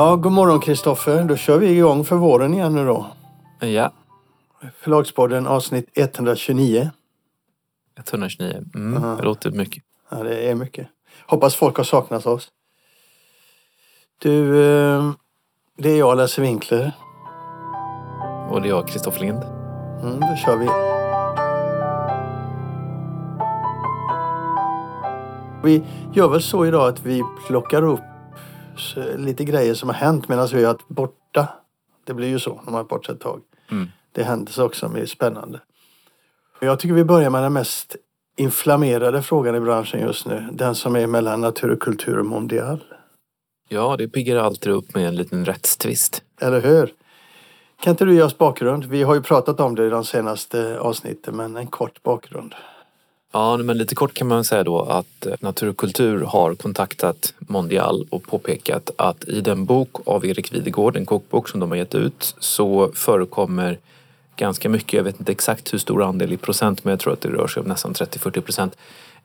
Ja, god morgon Kristoffer. Då kör vi igång för våren igen nu då. Ja, Förlagspodden avsnitt 129. 129. Mm, Det låter mycket. Ja, det är mycket. Hoppas folk har saknat oss. Du, eh, det är jag Lasse Winkler. Och det är jag, Kristoffer Lind. Mm, då kör vi. Vi gör väl så idag att vi plockar upp så- lite grejer som har hänt medan vi har varit borta. Det blir ju så när man har varit borta ett tag. Mm. Det händer också som är spännande. Jag tycker vi börjar med den mest inflammerade frågan i branschen just nu. Den som är mellan natur och kultur och mondial. Ja, det piggar alltid upp med en liten rättstvist. Eller hur? Kan inte du ge oss bakgrund? Vi har ju pratat om det i de senaste avsnitten men en kort bakgrund. Ja, men lite kort kan man säga då att eh, Natur och kultur har kontaktat Mondial och påpekat att i den bok av Erik Videgård, en kokbok som de har gett ut, så förekommer ganska mycket, jag vet inte exakt hur stor andel i procent, men jag tror att det rör sig om nästan 30-40 procent,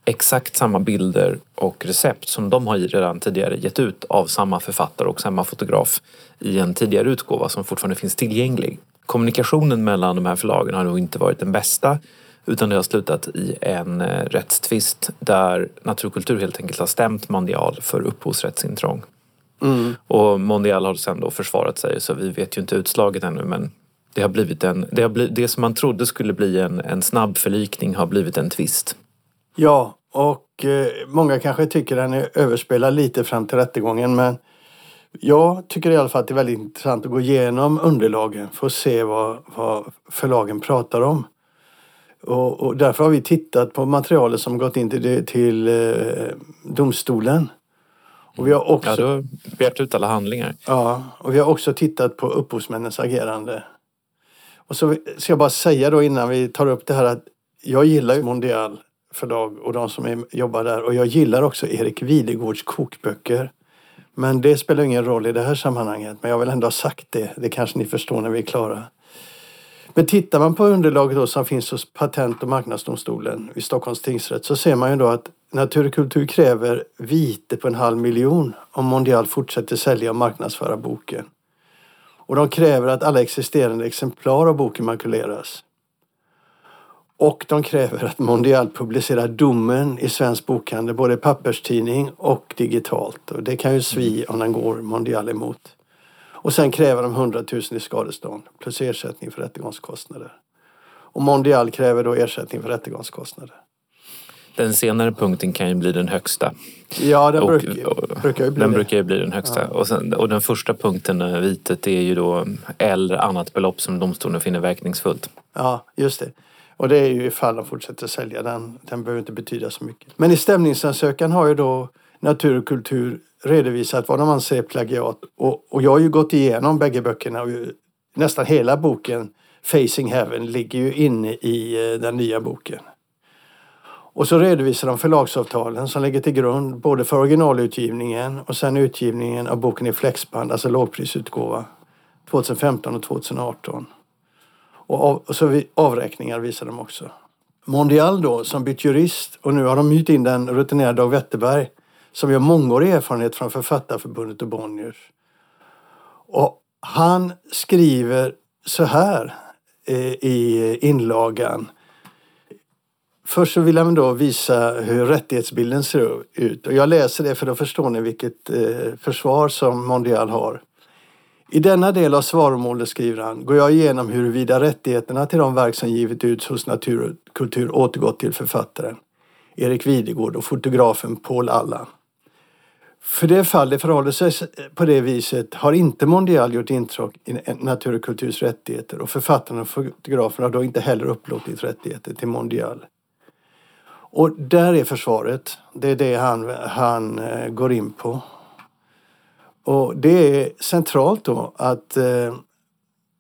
exakt samma bilder och recept som de har redan tidigare gett ut av samma författare och samma fotograf i en tidigare utgåva som fortfarande finns tillgänglig. Kommunikationen mellan de här förlagen har nog inte varit den bästa utan det har slutat i en eh, rättstvist där Natur och kultur helt enkelt har stämt Mondial för upphovsrättsintrång. Och Mondial har sen då försvarat sig så vi vet ju inte utslaget ännu men det har blivit en, det, har blivit, det som man trodde skulle bli en, en snabb förlikning har blivit en tvist. Ja, och eh, många kanske tycker den är överspelad lite fram till rättegången men jag tycker i alla fall att det är väldigt intressant att gå igenom underlagen för att se vad, vad förlagen pratar om. Och, och därför har vi tittat på materialet som gått in till, till eh, domstolen. Och vi har också... Ja, du har begärt ut alla handlingar. Ja, och vi har också tittat på upphovsmännens agerande. Och så ska jag bara säga då innan vi tar upp det här att jag gillar ju Mondial förlag och de som är, jobbar där och jag gillar också Erik Videgårds kokböcker. Men det spelar ingen roll i det här sammanhanget. Men jag vill ändå ha sagt det. Det kanske ni förstår när vi är klara. Men tittar man på underlaget då som finns hos Patent och marknadsdomstolen vid Stockholms tingsrätt så ser man ju då att Natur och kultur kräver vite på en halv miljon om Mondial fortsätter sälja och marknadsföra boken. Och de kräver att alla existerande exemplar av boken makuleras. Och de kräver att Mondial publicerar domen i Svensk bokhandel, både papperstidning och digitalt. Och det kan ju svi om den går Mondial emot. Och sen kräver de 100 000 i skadestånd plus ersättning för rättegångskostnader. Och Mondial kräver då ersättning för rättegångskostnader. Den senare punkten kan ju bli den högsta. Ja, den Och- brukar, och- brukar ju bli Den det. brukar ju bli den högsta. Och, sen, och den första punkten, eh, vitet, är ju då eller annat belopp som domstolen finner verkningsfullt. Ja, just det. Och det är ju ifall de fortsätter sälja den. Den behöver inte betyda så mycket. Men i stämningsansökan har ju då Natur och kultur redovisat vad de anser är plagiat. Och, och jag har ju gått igenom bägge böckerna och ju, nästan hela boken Facing Heaven ligger ju inne i eh, den nya boken. Och så redovisar de förlagsavtalen som ligger till grund både för originalutgivningen och sen utgivningen av boken i flexband, alltså lågprisutgåva, 2015 och 2018. Och, av, och så vi, avräkningar visar de också. Mondial då, som bytt jurist och nu har de hyrt in den rutinerade Dag Wetterberg som har mångårig erfarenhet från Författarförbundet och Bonniers. Och han skriver så här eh, i inlagan. Först så vill han då visa hur rättighetsbilden ser ut. Och jag läser det för då förstår ni vilket eh, försvar som Mondial har. I denna del av svaromålet, skriver han, går jag igenom huruvida rättigheterna till de verk som givit ut hos Natur och kultur återgått till författaren, Erik Videgård och fotografen Paul Allan. För det fall det förhåller sig på det viset har inte Mondial gjort intrång i Natur och kulturs rättigheter och författarna och fotograferna har då inte heller upplåtit rättigheter till Mondial. Och där är försvaret. Det är det han, han eh, går in på. Och det är centralt då att eh,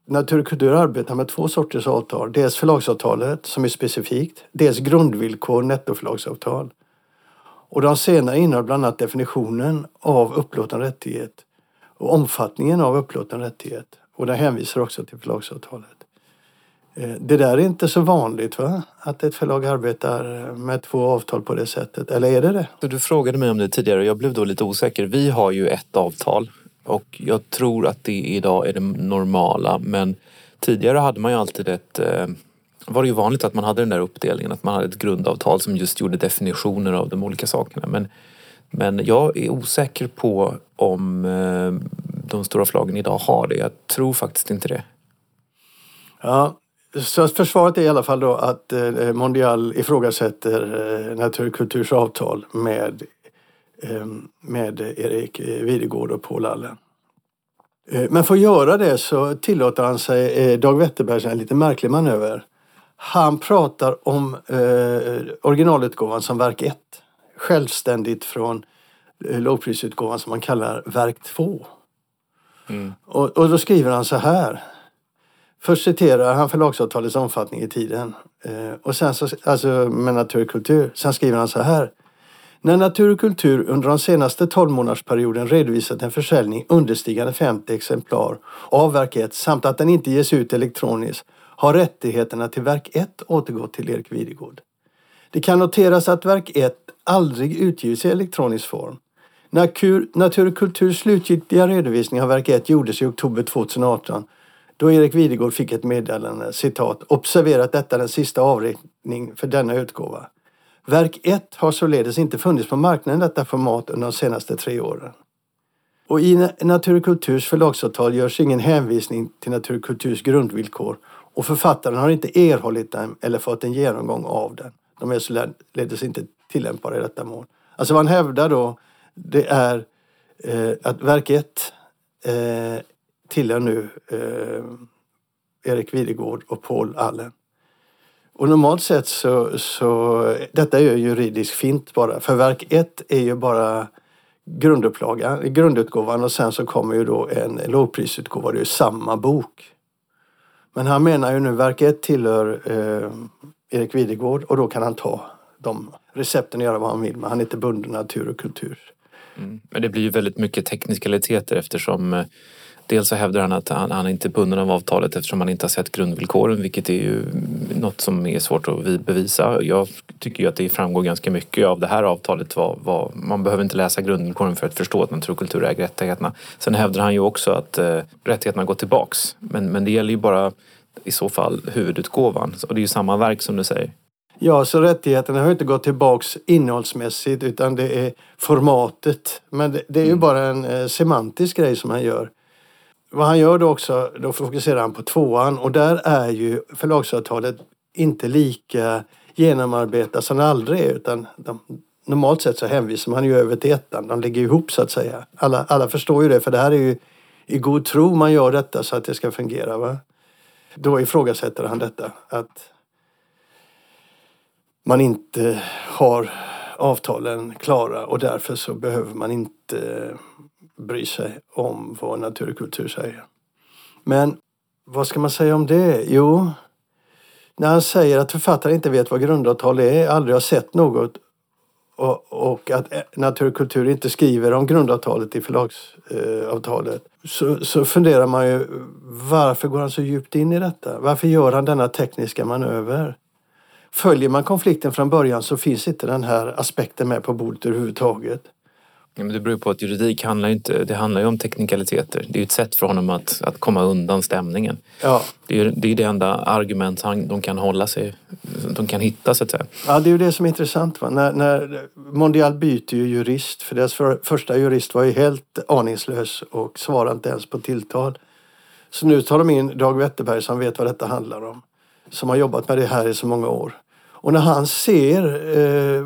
Natur och kultur arbetar med två sorters avtal. Dels förlagsavtalet som är specifikt, dels grundvillkor nettoförlagsavtal. Och de senare innehåller bland annat definitionen av upplåten rättighet och omfattningen av upplåten rättighet. Och den hänvisar också till förlagsavtalet. Eh, det där är inte så vanligt va? Att ett förlag arbetar eh, med två avtal på det sättet. Eller är det det? Du frågade mig om det tidigare och jag blev då lite osäker. Vi har ju ett avtal Och jag tror att det idag är det normala men tidigare hade man ju alltid ett eh, var det ju vanligt att man hade den där uppdelningen, att man hade ett grundavtal som just gjorde definitioner av de olika sakerna. Men, men jag är osäker på om eh, de stora förlagen idag har det. Jag tror faktiskt inte det. Ja, så försvaret är i alla fall då att eh, Mondial ifrågasätter eh, Naturkulturs avtal med, eh, med Erik Videgård och Paul Allen. Men för att göra det så tillåter han sig Dag Wetterberg en lite märklig manöver. Han pratar om eh, originalutgåvan som verk 1. Självständigt från eh, lågprisutgåvan som man kallar verk 2. Mm. Och, och då skriver han så här. Först citerar han förlagsavtalets omfattning i tiden. Eh, och sen så, alltså med natur och kultur. Sen skriver han så här. När Natur och kultur under de senaste 12 månadersperioden redovisat en försäljning understigande 50 exemplar av verk 1 samt att den inte ges ut elektroniskt har rättigheterna till verk 1 återgått till Erik Videgård. Det kan noteras att verk 1 aldrig utgivits i elektronisk form. Natur och kulturs slutgiltiga redovisning av verk 1 gjordes i oktober 2018 då Erik Videgård fick ett meddelande, citat, observerat detta den sista avräkning för denna utgåva. Verk 1 har således inte funnits på marknaden i detta format under de senaste tre åren. Och i Natur och kulturs förlagsavtal görs ingen hänvisning till Natur och kulturs grundvillkor och författaren har inte erhållit den eller fått en genomgång av den. De är således inte tillämpbara i detta mål. Alltså vad han hävdar då det är eh, att verk 1 eh, tillhör nu eh, Erik Videgård och Paul Allen. Och normalt sett så, så detta är ju juridisk fint bara. För verk 1 är ju bara grundupplagan, grundutgåvan och sen så kommer ju då en lågprisutgåva. Det är ju samma bok. Men han menar ju nu verk 1 tillhör eh, Erik Videgård och då kan han ta de recepten och göra vad han vill. Men han är inte bunden natur och kultur. Mm. Men det blir ju väldigt mycket teknikaliteter eftersom eh, Dels så hävdar han att han, han inte är bunden av avtalet eftersom han inte har sett grundvillkoren vilket är ju något som är svårt att bevisa. Jag tycker ju att det framgår ganska mycket av det här avtalet. Vad, vad, man behöver inte läsa grundvillkoren för att förstå att naturkultur äger rättigheterna. Sen hävdar han ju också att eh, rättigheterna går tillbaks. Men, men det gäller ju bara i så fall huvudutgåvan. Och det är ju samma verk som du säger. Ja, så rättigheterna har inte gått tillbaks innehållsmässigt utan det är formatet. Men det, det är ju mm. bara en eh, semantisk grej som han gör. Vad han gör då också, då fokuserar han på tvåan och där är ju förlagsavtalet inte lika genomarbetat som det aldrig är utan de, normalt sett så hänvisar man ju över till ettan. De ligger ihop så att säga. Alla, alla förstår ju det för det här är ju i god tro man gör detta så att det ska fungera. Va? Då ifrågasätter han detta att man inte har avtalen klara och därför så behöver man inte bry sig om vad natur och kultur säger. Men vad ska man säga om det? Jo, när han säger att författaren inte vet vad grundavtal är, aldrig har sett något och, och att eh, natur och kultur inte skriver om grundavtalet i förlagsavtalet eh, så, så funderar man ju varför går han så djupt in i detta? Varför gör han denna tekniska manöver? Följer man konflikten från början så finns inte den här aspekten med på bordet överhuvudtaget. Ja, men det beror på att juridik handlar inte, det handlar ju om teknikaliteter. Det är ju ett sätt för honom att, att komma undan stämningen. Ja. Det, är, det är det enda argument han, de kan hålla sig, de kan hitta så att säga. Ja, det är ju det som är intressant. Va? När, när Mondial byter ju jurist, för deras för, första jurist var ju helt aningslös och svarade inte ens på tilltal. Så nu tar de in Dag Wetterberg som vet vad detta handlar om. Som har jobbat med det här i så många år. Och när han ser eh,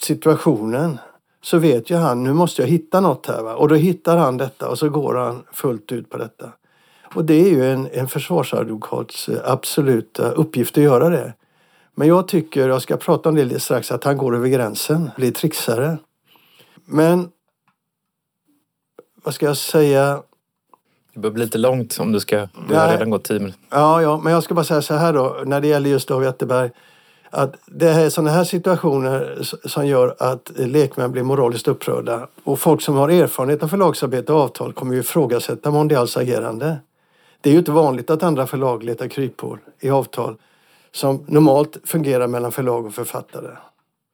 situationen så vet ju han, nu måste jag hitta något här. Va? Och då hittar han detta och så går han fullt ut på detta. Och det är ju en, en försvarsadvokats absoluta uppgift att göra det. Men jag tycker, jag ska prata om det strax, att han går över gränsen, blir trixare. Men vad ska jag säga? Det börjar bli lite långt om du ska, du har redan gått tio minuter. Ja, ja, men jag ska bara säga så här då, när det gäller just David Wetterberg att det är sådana här situationer som gör att lekmän blir moraliskt upprörda. Och folk som har erfarenhet av förlagsarbete och avtal kommer ju ifrågasätta Mondials agerande. Det är ju inte vanligt att andra förlag letar kryphål i avtal som normalt fungerar mellan förlag och författare.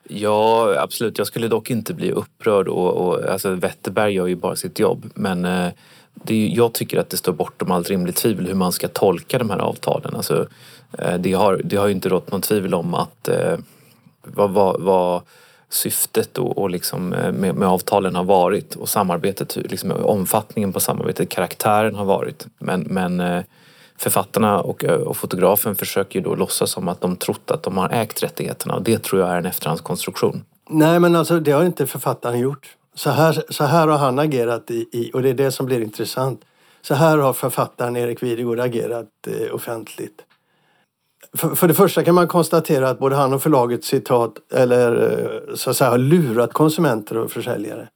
Ja, absolut. Jag skulle dock inte bli upprörd. Och, och, alltså, Wetterberg gör ju bara sitt jobb. Men eh, det, jag tycker att det står bortom allt rimligt tvivel hur man ska tolka de här avtalen. Alltså, eh, det, har, det har ju inte rått någon tvivel om att eh, vad, vad, vad syftet och, och liksom eh, med, med, avtalen har varit och samarbetet, liksom omfattningen på samarbetet, karaktären har varit. Men, men eh, författarna och, och, fotografen försöker ju då låtsas som att de trott att de har ägt rättigheterna och det tror jag är en efterhandskonstruktion. Nej men alltså det har inte författaren gjort. Så här, så här har han agerat i, i, och det är det som blir intressant. Så här har författaren Erik Videgård agerat eh, offentligt. För, för, det första kan man konstatera att både han och förlaget citat, eller eh, så att säga, har lurat konsumenter och försäljare.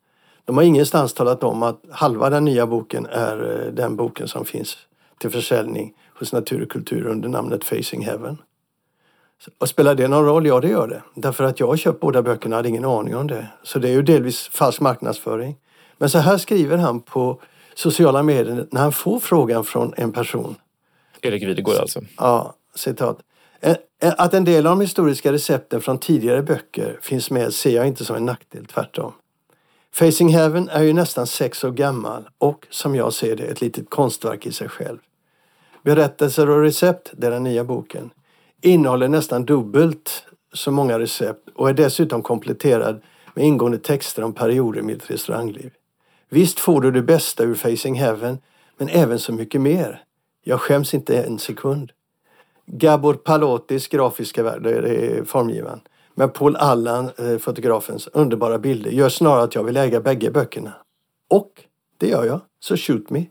De har ingenstans talat om att halva den nya boken är eh, den boken som finns till försäljning hos Natur och kultur under namnet Facing Heaven. Och spelar det någon roll? Ja, det gör det. Därför att jag har köpt båda böckerna hade ingen aning om det. Så det är ju delvis falsk marknadsföring. Men så här skriver han på sociala medier när han får frågan från en person. Erik Videgård alltså? Ja, citat. Att en del av de historiska recepten från tidigare böcker finns med ser jag inte som en nackdel, tvärtom. Facing Heaven är ju nästan sex år gammal och, som jag ser det, ett litet konstverk i sig själv. Berättelser och recept, det är den nya boken, innehåller nästan dubbelt så många recept och är dessutom kompletterad med ingående texter om perioder i mitt restaurangliv. Visst får du det bästa ur Facing Heaven, men även så mycket mer. Jag skäms inte en sekund. Gabor Palotis grafiska värld, det är formgivaren. Men Paul Allan, eh, fotografens underbara bilder gör snarare att jag vill äga bägge böckerna. Och det gör jag, så shoot me.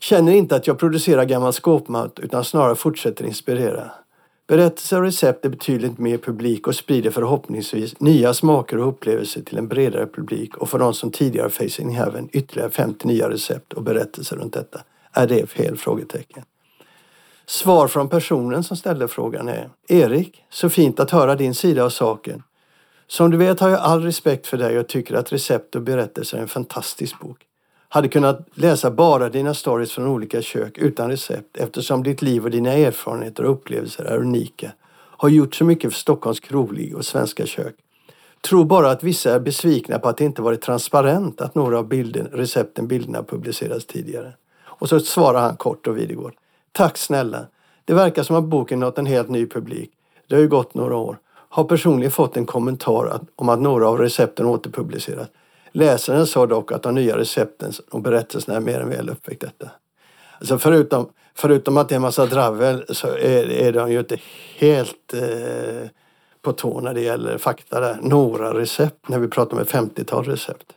Känner inte att jag producerar gammal skåpmat utan snarare fortsätter inspirera. Berättelser och recept är betydligt mer publik och sprider förhoppningsvis nya smaker och upplevelser till en bredare publik och för de som tidigare Facing Heaven ytterligare 50 nya recept och berättelser runt detta. Är det fel? frågetecken. Svar från personen som ställde frågan är Erik, så fint att höra din sida av saken. Som du vet har jag all respekt för dig och tycker att recept och berättelser är en fantastisk bok. Hade kunnat läsa bara dina stories från olika kök utan recept eftersom ditt liv och dina erfarenheter och upplevelser är unika. Har gjort så mycket för Stockholms kroglig och svenska kök. Tror bara att vissa är besvikna på att det inte varit transparent att några av bilden, recepten, bilderna publicerats tidigare. Och så svarar han kort och Videgård. Tack snälla. Det verkar som att boken nått en helt ny publik. Det har ju gått några år. Har personligen fått en kommentar om att några av recepten återpublicerats. Läsaren sa dock att de nya recepten och berättelserna är mer än väl uppvägt detta. Alltså förutom, förutom att det är en massa dravel så är, är de ju inte helt eh, på tå när det gäller fakta där. Några recept när vi pratar om ett 50-tal recept.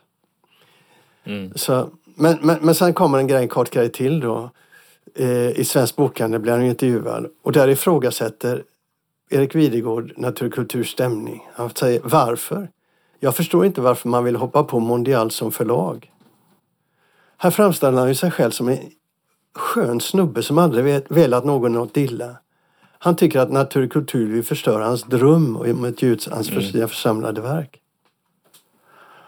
Mm. Så, men, men, men sen kommer en grej, en kort grej till då. Eh, I Svensk Bokhandel blir han intervjuad och där ifrågasätter Erik Videgård Naturkulturs stämning. Han säger varför? Jag förstår inte varför man vill hoppa på Mondial som förlag. Här framställer han ju sig själv som en skön snubbe som aldrig velat någon något illa. Han tycker att naturkultur vill förstöra hans dröm om ett hans mm. församlade verk.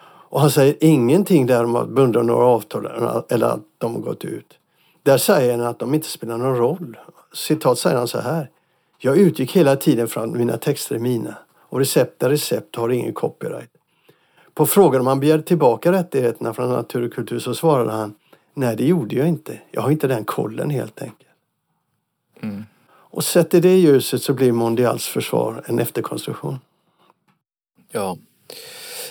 Och han säger ingenting där om att bunda några avtal eller att de har gått ut. Där säger han att de inte spelar någon roll. Citat säger han så här. Jag utgick hela tiden från att mina texter är mina och recept är recept och har ingen copyright. På frågan om han begärde tillbaka rättigheterna från Natur och kultur så svarade han Nej, det gjorde jag inte. Jag har inte den kollen helt enkelt. Mm. Och sett i det ljuset så blir Mondials försvar en efterkonstruktion. Ja.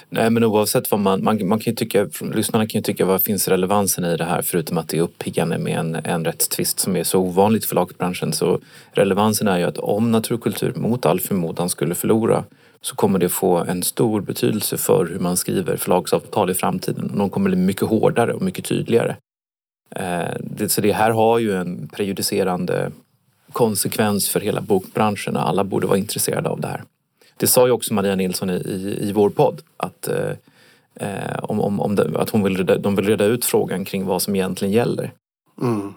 Nej men oavsett vad man, man, man kan tycka, lyssnarna kan ju tycka vad finns relevansen i det här förutom att det är uppiggande med en, en rättstvist som är så ovanligt för lagbranschen så relevansen är ju att om naturkultur mot all förmodan skulle förlora så kommer det få en stor betydelse för hur man skriver förlagsavtal i framtiden. De kommer bli mycket hårdare och mycket tydligare. Eh, så det här har ju en prejudicerande konsekvens för hela bokbranschen och alla borde vara intresserade av det här. Det sa ju också Maria Nilsson i, i, i vår podd att, eh, eh om, om, om det, att hon vill reda, de vill reda ut frågan kring vad som egentligen gäller. Mm.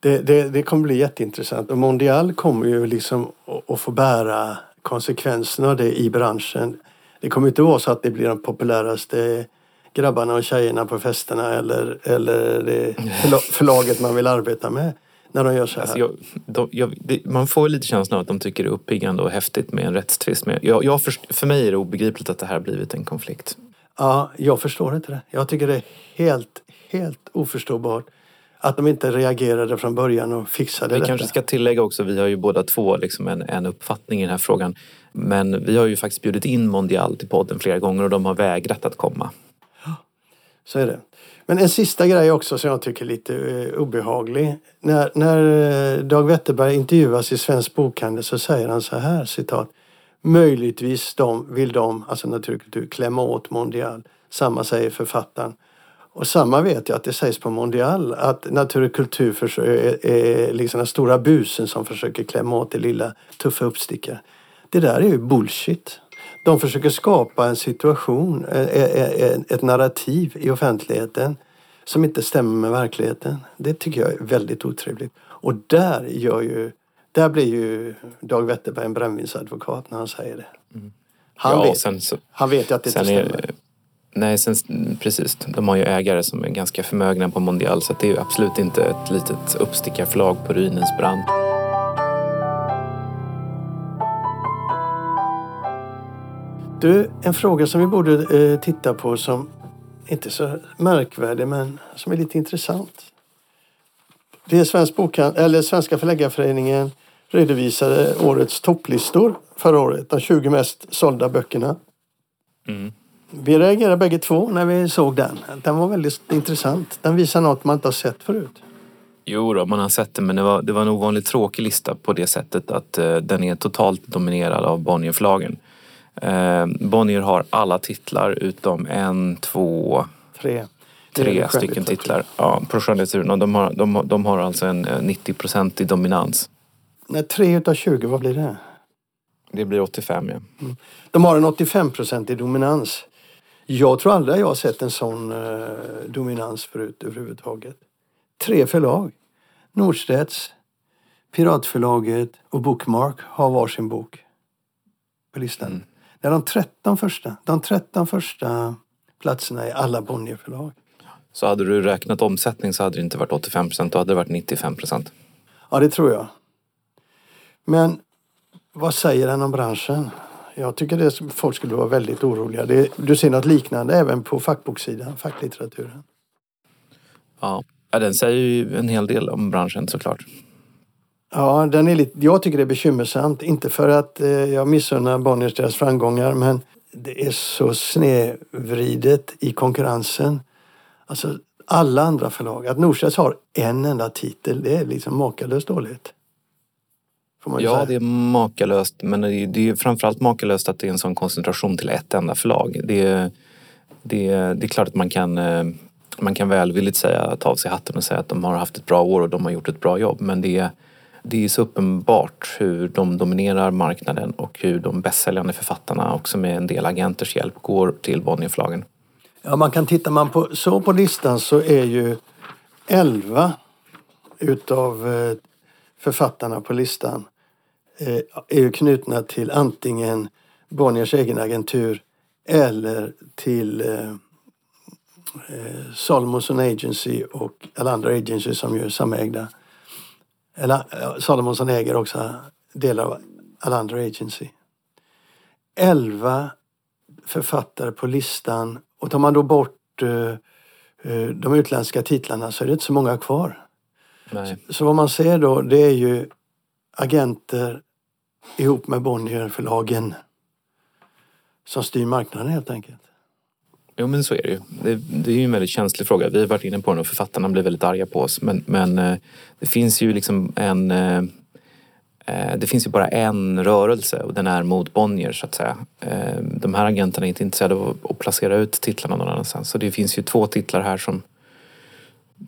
Det, det, det kommer bli jätteintressant och Mondial kommer ju liksom att få bära konsekvenserna av det i branschen. Det kommer inte vara så att det blir de populäraste grabbarna och tjejerna på festerna eller, eller det förlaget man vill arbeta med. när de gör så här. Alltså jag, de, jag, det, man får lite känslan av att de tycker det är uppiggande och häftigt med en rättstvist. Men jag, jag för, för mig är det obegripligt att det här har blivit en konflikt. Ja, jag förstår inte det. Jag tycker det är helt, helt oförståbart att de inte reagerade från början och fixade Vi detta. kanske ska tillägga också, vi har ju båda två liksom en, en uppfattning i den här frågan. Men vi har ju faktiskt bjudit in Mondial till podden flera gånger och de har vägrat att komma. Så är det. Men en sista grej också som jag tycker är lite eh, obehaglig. När, när eh, Dag Wetterberg intervjuas i Svensk Bokhandel så säger han så här, citat. Möjligtvis de, vill de, alltså naturkultur, klämma åt Mondial. Samma säger författaren. Och samma vet jag att det sägs på Mondial att natur och kultur är, är liksom den stora busen som försöker klämma åt det lilla tuffa uppstickare. Det där är ju bullshit. De försöker skapa en situation, eh, eh, eh, ett narrativ i offentligheten som inte stämmer med verkligheten. Det tycker jag är väldigt otrevligt. Och där, gör ju, där blir ju Dag Wetterberg en brännvinsadvokat när han säger det. Han, ja, vet, så, han vet att det inte stämmer. Nej, sen, precis. De har ju ägare som är ganska förmögna på Mondial så det är ju absolut inte ett litet uppstickarflag på ruinens brand. Du, en fråga som vi borde eh, titta på som inte är så märkvärdig men som är lite intressant. Det är Svensk Bokhan- eller Svenska Förläggarföreningen redovisade årets topplistor förra året. De 20 mest sålda böckerna. Mm. Vi reagerade bägge två när vi såg den. Den var väldigt intressant. Den visar något man inte har sett förut. Jo då, man har sett det men det var, det var en ovanligt tråkig lista på det sättet att eh, den är totalt dominerad av Bonnierförlagen. Eh, Bonnier har alla titlar utom en, två, Tre. Tre stycken titlar ja, på skönlitteraturen. Och de har, de, de har alltså en eh, 90-procentig dominans. Nej, tre utav 20, vad blir det? Det blir 85 ja. De har en 85-procentig dominans. Jag tror aldrig jag har sett en sån eh, dominans förut överhuvudtaget. Tre förlag. Norstedts, Piratförlaget och Bookmark har varsin bok på listan. Mm. Det är de 13 första. De 13 första platserna i alla Bonnierförlag. Så hade du räknat omsättning så hade det inte varit 85 procent, då hade det varit 95 procent. Ja, det tror jag. Men vad säger den om branschen? Jag tycker det folk skulle vara väldigt oroliga. Det, du ser något liknande även på fackbokssidan, facklitteraturen. Ja. ja, den säger ju en hel del om branschen såklart. Ja, den är lite, jag tycker det är bekymmersamt. Inte för att eh, jag missunnar Bonniers deras framgångar men det är så snedvridet i konkurrensen. Alltså alla andra förlag. Att Norstedts har en enda titel, det är liksom makalöst dåligt. Får man ju Ja, säga. det är makalöst. Men det är, det är framförallt makalöst att det är en sån koncentration till ett enda förlag. Det är, det är, det är klart att man kan, eh, man kan välvilligt säga, ta av sig hatten och säga att de har haft ett bra år och de har gjort ett bra jobb. Men det är, det är så uppenbart hur de dominerar marknaden och hur de bästsäljande författarna också med en del agenters hjälp går till Bonnierförlagen. Ja, man kan titta man på, så på listan så är ju 11 utav eh, författarna på listan är ju knutna till antingen Bonniers egen agentur eller till eh, eh, Salomonson Agency och alla andra agencies som ju är samägda. Eller Salomonson äger också delar av alla andra agency. 11 författare på listan och tar man då bort eh, eh, de utländska titlarna så är det inte så många kvar. Nej. Så vad man ser då det är ju agenter ihop med Bonnierförlagen som styr marknaden helt enkelt. Jo men så är det ju. Det, det är ju en väldigt känslig fråga. Vi har varit inne på den och författarna blir väldigt arga på oss. Men, men eh, det finns ju liksom en... Eh, eh, det finns ju bara en rörelse och den är mot Bonnier så att säga. De här agenterna är inte intresserade av att placera ut titlarna någon annanstans. Så det finns ju två titlar här som...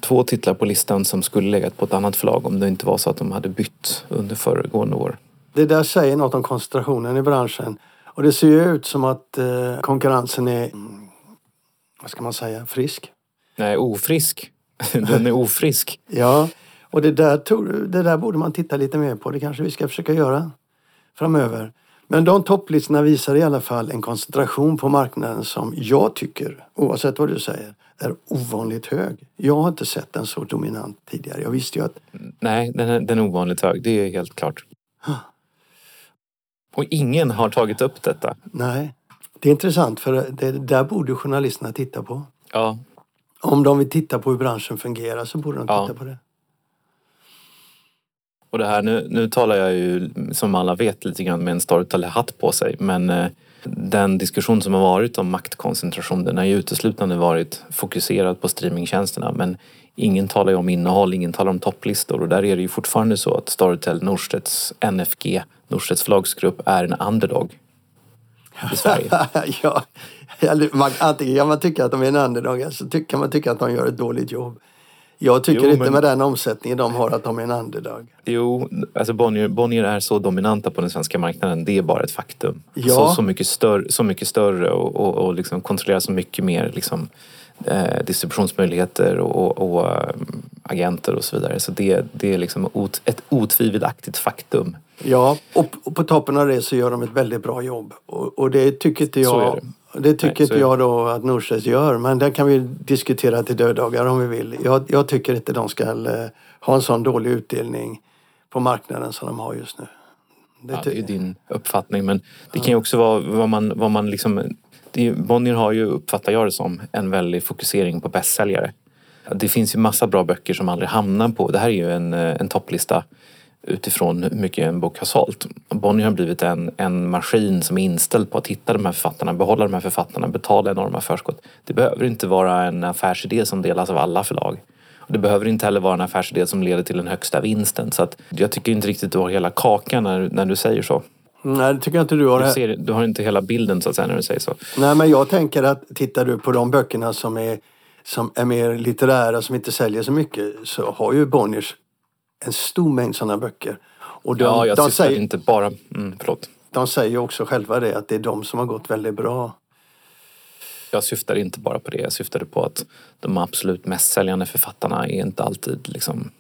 Två titlar på listan som skulle legat på ett annat förlag om det inte var så att de hade bytt under föregående år. Det där säger något om koncentrationen i branschen. Och det ser ju ut som att eh, konkurrensen är, mm, vad ska man säga, frisk. Nej, ofrisk. Den är ofrisk. Ja, och det där, tror- det där borde man titta lite mer på. Det kanske vi ska försöka göra framöver. Men de topplistorna visar i alla fall en koncentration på marknaden som jag tycker, oavsett vad du säger, är ovanligt hög. Jag har inte sett den så dominant tidigare. Jag visste ju att... Nej, den är, den är ovanligt hög. Det är helt klart. Och ingen har tagit upp detta. Nej. Det är intressant för det där borde journalisterna titta på. Ja, Om de vill titta på hur branschen fungerar så borde de titta Ja. på det. och det här nu, nu talar jag ju som alla vet lite grann med en Storytel-hatt på sig. Men eh, den diskussion som har varit om maktkoncentration den har ju uteslutande varit fokuserad på streamingtjänsterna. Men ingen talar ju om innehåll, ingen talar om topplistor och där är det ju fortfarande så att Storytel, Norstedts NFG, Norstedts förlagsgrupp är en underdog i Sverige. ja, man, antingen kan man tycka att de är en underdog eller så kan man tycka att de gör ett dåligt jobb. Jag tycker Jo, inte men- med den omsättningen de har att de är en underdog. Jo, alltså Bonnier, Bonnier är så dominanta på den svenska marknaden. Det är bara ett faktum. Ja. Så, så, mycket större, så mycket större och, och, och liksom kontrollerar så mycket mer liksom, eh, distributionsmöjligheter och, och, och eh, agenter och så vidare. Så det, det är liksom ot, ett otvivelaktigt faktum. Ja, och, på toppen av det så gör de ett väldigt bra jobb. Och, det tycker inte jag, det. tycker inte jag då att Norstedts gör. Men det kan vi diskutera till döddagar om vi vill. Jag, jag tycker inte de ska eh, ha en sån dålig utdelning på marknaden som de har just nu. Det Ja, det är ju din uppfattning. Men det kan ju också vara vad man, vad man liksom... Det är, Bonnier har ju, uppfattar jag det som, en väldig fokusering på bästsäljare. Det finns ju massa bra böcker som aldrig hamnar på... Det här är ju en, eh, en topplista utifrån hur mycket en bok har sålt. Bonnier har blivit en, en maskin som är inställd på att hitta de här författarna, behålla de här författarna, betala enorma förskott. Det behöver inte vara en affärsidé som delas av alla förlag. Och det behöver inte heller vara en affärsidé som leder till den högsta vinsten. Så att jag tycker inte riktigt du har hela kakan när, när du säger så. Nej, det tycker jag inte du har. Du, ser, du har inte hela bilden så att säga när du säger så. Nej, men jag tänker att tittar du på de böckerna som är, som är mer litterära, som inte säljer så mycket, så har ju Bonniers en stor mängd sådana böcker. Och de, ja, jag de, säger, inte bara... Mm, förlåt. de säger också själva det, att det är de som har gått väldigt bra. Jag syftar inte bara på det. Jag syftade på att de absolut mest säljande författarna är inte alltid liksom...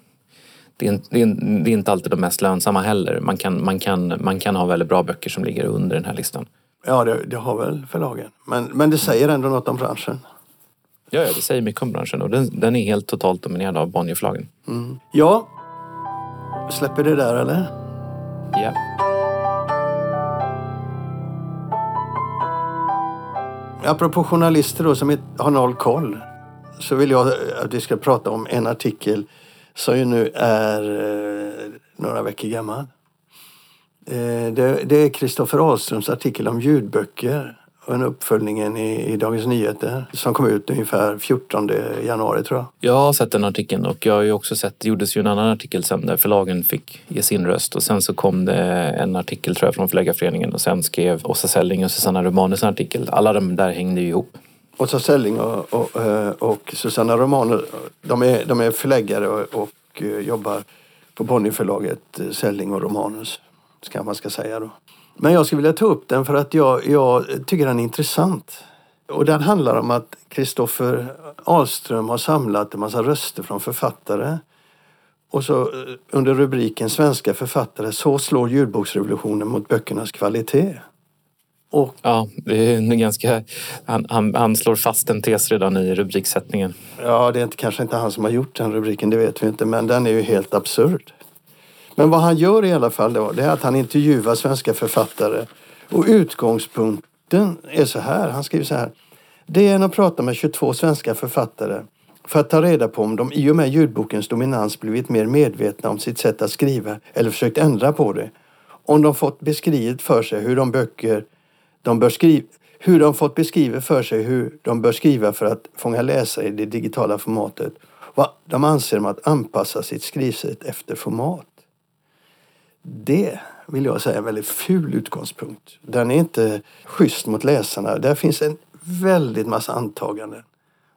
Det är, inte- det, är, det är inte alltid de mest lönsamma heller. Man kan, man, kan, man kan ha väldigt bra böcker som ligger under den här listan. Ja, det, det har väl förlagen. Men, men det säger ändå något om branschen. Ja, ja, det säger mycket om branschen och den, den är helt totalt dominerad av Bonnierförlagen. Ja, släpper det där eller? Ja. Apropå journalister då som har noll koll. Så vill jag att vi ska prata om en artikel som ju nu är eh, några veckor gammal. Eh, det, det är Kristoffer Ahlströms artikel om ljudböcker och en uppföljningen i, i Dagens Nyheter som kom ut ungefär 14 januari tror jag. Jag har sett den artikeln och jag har ju också sett, det gjordes ju en annan artikel sen där förlagen fick ge sin röst och sen så kom det en artikel tror jag från Förläggarföreningen och sen skrev Åsa Selling och Susanna Romanus en artikel. Alla de där hängde ju ihop. Åsa Selling och, och, eh, och Susanna Romano, de är, de är förläggare och, och eh, jobbar på Bonnierförlaget eh, Selling och Romanus, ska man ska säga då. Men jag skulle vilja ta upp den för att jag, jag tycker den är intressant. Och den handlar om att Kristoffer Ahlström har samlat en massa röster från författare. Och så eh, under rubriken Svenska författare, så slår ljudboksrevolutionen mot böckernas kvalitet. Och Ja, det är ganska, han, han, han slår fast en tes redan i rubriksättningen. Ja, det är inte, kanske inte han som har gjort den rubriken, det vet vi inte. Men den är ju helt absurd. Men vad han gör i alla fall då, det är att han intervjuar svenska författare. Och utgångspunkten är så här, han skriver så här. Det är att prata med 22 svenska författare för att ta reda på om de i och med ljudbokens dominans blivit mer medvetna om sitt sätt att skriva eller försökt ändra på det. Om de fått beskrivet för sig hur de böcker de bör skriva hur de fått beskrivet för sig hur de bör skriva för att fånga läsare i det digitala formatet. Vad de anser om att anpassa sitt skrivsätt efter format. Det vill jag säga är en väldigt ful utgångspunkt. Den är inte schysst mot läsarna. Där finns en väldigt massa antaganden.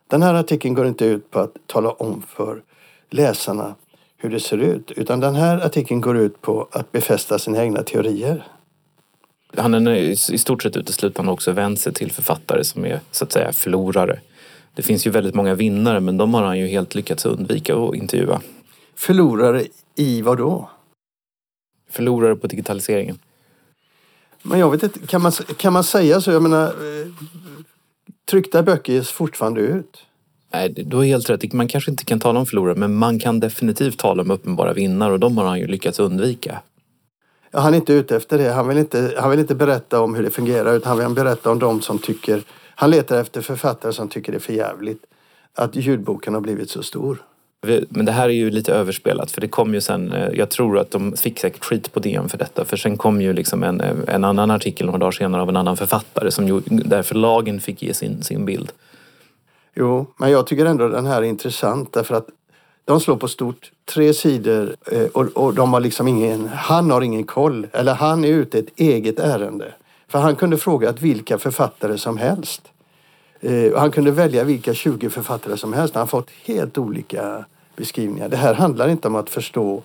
Den här artikeln går inte ut på att tala om för läsarna hur det ser ut. Utan den här artikeln går ut på att befästa sina egna teorier. Han är i i stort sett uteslutande också vänt sig till författare som är så att säga förlorare. Det finns ju väldigt många vinnare men de har han ju helt lyckats undvika att intervjua. Förlorare i vad då? Förlorare på digitaliseringen. Men jag vet inte, kan man, kan man säga så? Jag menar, eh, tryckta böcker ges fortfarande ut. Nej, du har helt rätt. Man kanske inte kan tala om förlorare men man kan definitivt tala om uppenbara vinnare och de har han ju lyckats undvika. Ja, han är inte ute efter det. Han vill inte, han vill inte berätta om hur det fungerar utan han vill berätta om de som tycker... Han letar efter författare som tycker det är för jävligt att ljudboken har blivit så stor. Men det här är ju lite överspelat för det kom ju sen, eh, jag tror att de fick säkert skit på DN för detta för sen kom ju liksom en, eh, en annan artikel några dagar senare av en annan författare som ju, där förlagen fick ge sin, sin bild. Jo, men jag tycker ändå den här är intressant därför att de slår på stort, tre sidor eh, och, och de har liksom ingen, han har ingen koll. Eller han är ute ett eget ärende. För han kunde fråga att vilka författare som helst. Eh, han kunde välja vilka 20 författare som helst. Han har fått helt olika beskrivningar. Det här handlar inte om att förstå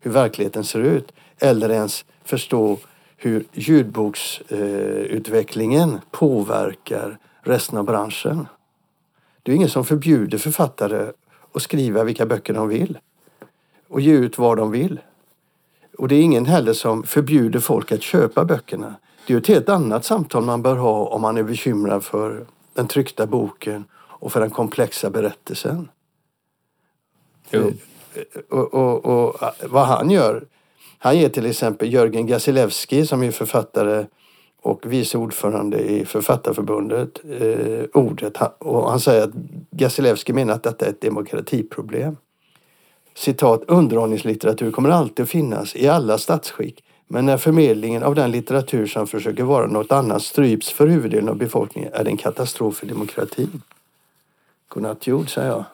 hur verkligheten ser ut eller ens förstå hur ljudboksutvecklingen påverkar resten av branschen. Det är ingen som förbjuder författare att skriva vilka böcker de vill och ge ut vad de vill. Och det är ingen heller som förbjuder folk att köpa böckerna. Det är ett helt annat samtal man bör ha om man är bekymrad för den tryckta boken och för den komplexa berättelsen. Jo. Och, och, och, vad han gör, han ger till exempel Jörgen Gasilewski som är författare och vice ordförande i Författarförbundet eh, ordet. Och han säger att Gasilewski menar att detta är ett demokratiproblem. Citat, underhållningslitteratur kommer alltid att finnas i alla statsskick. Men när förmedlingen av den litteratur som försöker vara något annat stryps för huvuddelen av befolkningen är det en katastrof för demokratin. Godnatt jord, säger jag.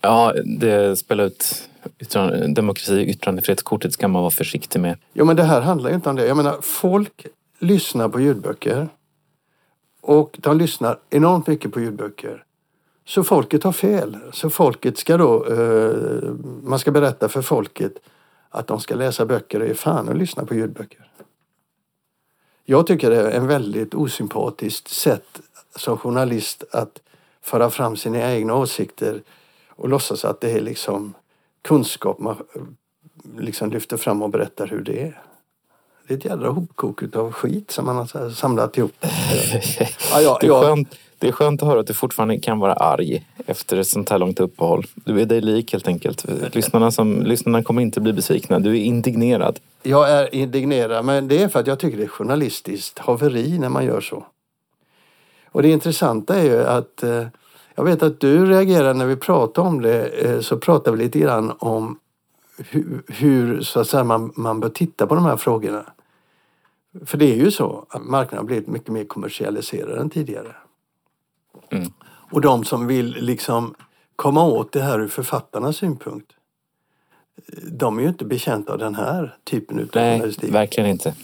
Ja, det spelar ut yttrande, demokrati yttrandefrihetskortet ska man vara försiktig med. Jo, men det här handlar ju inte om det. Jag menar, folk lyssnar på ljudböcker och de lyssnar enormt mycket på ljudböcker. Så folket har fel. Så folket ska då, eh, man ska berätta för folket att de ska läsa böcker och ge fan och lyssna på ljudböcker. Jag tycker det är en väldigt osympatiskt sätt som journalist att föra fram sina egna åsikter och låtsas att det är liksom kunskap man liksom lyfter fram och berättar hur det är. Det är ett jädra hopkok av skit som man har samlat ihop. Ja, ja, skönt, det är skönt att höra att du fortfarande kan vara arg efter ett sånt här långt uppehåll. Du är dig lik helt enkelt. Lyssnarna, som, lyssnarna kommer inte bli besvikna. Du är indignerad. Jag är indignerad, men det är för att jag tycker det är journalistiskt haveri när man gör så. Och det intressanta är ju att eh, jag vet att du reagerar när vi pratar om det eh, så pratar vi lite grann om hur, hur så att säga, man, man bör titta på de här frågorna. För det är ju så att marknaden har blivit mycket mer kommersialiserad än tidigare. Mm. Och de som vill liksom komma åt det här ur författarnas synpunkt de är ju inte betjänta av den här typen av Nej, journalistik. verkligen inte.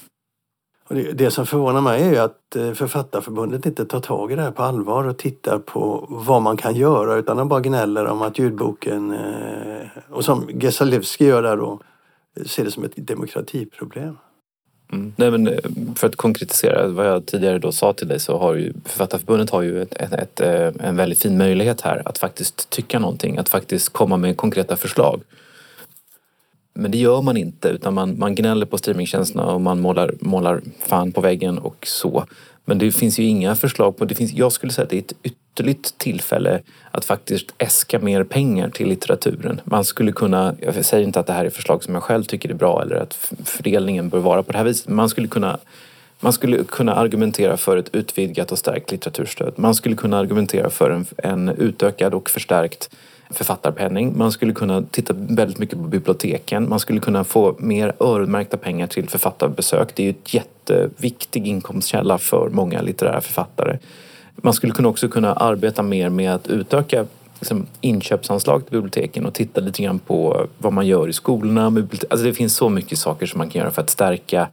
Det, det, som förvånar mig är ju att eh, Författarförbundet inte tar tag i det här på allvar och tittar på vad man kan göra utan de bara gnäller om att ljudboken, eh, och som Gesalevski gör där då, ser det som ett demokratiproblem. Mm. Nej, men eh, för att konkretisera vad jag tidigare då sa till dig så har ju Författarförbundet har ju ett, ett, ett, eh, en väldigt fin möjlighet här att faktiskt tycka någonting, att faktiskt komma med konkreta förslag. Men det gör man inte utan man, man gnäller på streamingtjänsterna och man målar, målar fan på väggen och så. Men det finns ju inga förslag på, det finns, jag skulle säga att det är ett ytterligt tillfälle att faktiskt äska mer pengar till litteraturen. Man skulle kunna, jag säger inte att det här är förslag som jag själv tycker är bra eller att fördelningen bör vara på det här viset, men man skulle kunna man skulle kunna argumentera för ett utvidgat och stärkt litteraturstöd. Man skulle kunna argumentera för en, en utökad och förstärkt författarpenning. Man skulle kunna titta väldigt mycket på biblioteken. Man skulle kunna få mer öronmärkta pengar till författarbesök. Det är ju en jätteviktig inkomstkälla för många litterära författare. Man skulle kunna också kunna arbeta mer med att utöka liksom, inköpsanslag till biblioteken och titta lite grann på vad man gör i skolorna. Alltså det finns så mycket saker som man kan göra för att stärka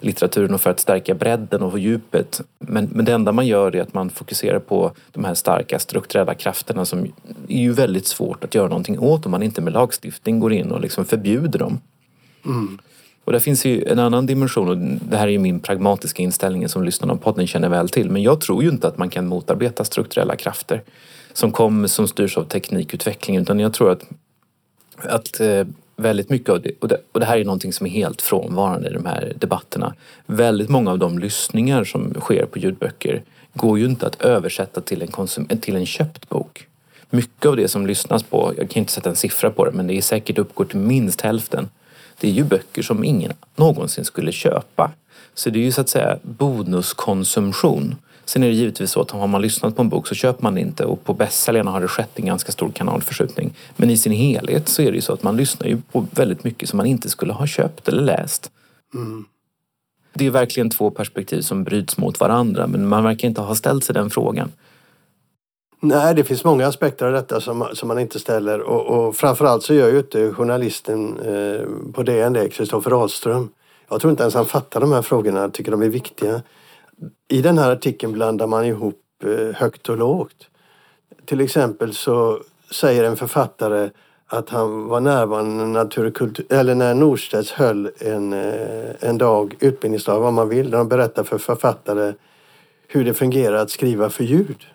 litteraturen och för att stärka bredden och djupet. Men, men det enda man gör är att man fokuserar på de här starka strukturella krafterna som är ju väldigt svårt att göra någonting åt om man inte med lagstiftning går in och liksom förbjuder dem. Mm. Och där finns ju en annan dimension och det här är ju min pragmatiska inställning som lyssnarna på podden känner väl till. Men jag tror ju inte att man kan motarbeta strukturella krafter som, kom, som styrs av teknikutveckling utan jag tror att, att eh, väldigt mycket av det och, det, och det här är någonting som är helt frånvarande i de här debatterna. Väldigt många av de lyssningar som sker på ljudböcker går ju inte att översätta till en, konsum, till en köpt bok. mycket av det som lyssnas på, jag kan inte sätta en siffra på det, men det är säkert uppgår till minst hälften. Det är ju böcker som ingen någonsin skulle köpa. Så det är ju så att säga bonuskonsumtion. Sen är det givetvis så att har man lyssnat på en bok så köper man det inte och på bästsäljarna har det skett en ganska stor kanalförskjutning. Men i sin helhet så är det ju så att man lyssnar ju på väldigt mycket som man inte skulle ha köpt eller läst. Mm. Det är verkligen två perspektiv som bryts mot varandra men man verkar inte ha ställt sig den frågan. Nej, det finns många aspekter av detta som, som man inte ställer och, och framförallt så gör ju inte journalisten eh, på DN det, Kristoffer Ahlström. Jag tror inte ens han fattar de här frågorna, tycker de är viktiga. I den här artikeln blandar man ihop eh, högt och lågt. Till exempel så säger en författare att han var närvarande när, eller när Norstedts höll en, eh, en dag, utbildningsdag, vad man vill, där de berättar för författare hur det fungerar att skriva för ljud.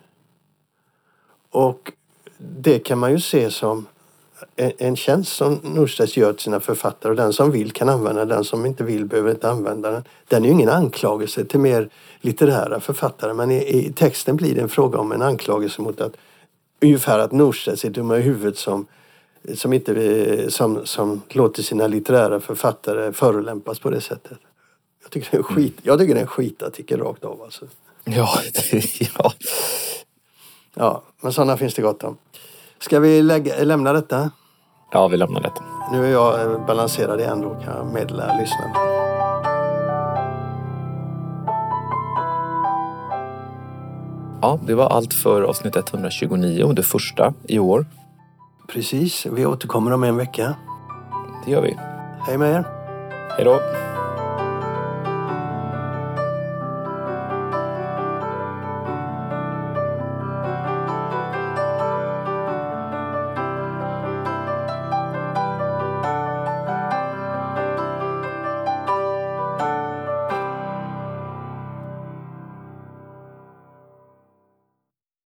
Och det kan man ju se som en tjänst som Norstedts gör till sina författare och den som vill kan använda den, som inte vill behöver inte använda den. Den är ju ingen anklagelse till mer litterära författare men i, i texten blir det en fråga om en anklagelse mot att ungefär att Norstedts är dumma i huvudet som, som, inte, som, som låter sina litterära författare förolämpas på det sättet. Jag tycker det är en, skit, jag tycker det är en skitartikel rakt av alltså. Ja, ja. Ja, men sådana finns det gott om. Ska vi lägga, lämna detta? Ja, vi lämnar detta. Nu är jag eh, balanserad igen då kan jag meddela lyssnarna. Ja, det var allt för avsnitt 129, det första i år. Precis, vi återkommer om en vecka. Det gör vi. Hej med er. Hej då.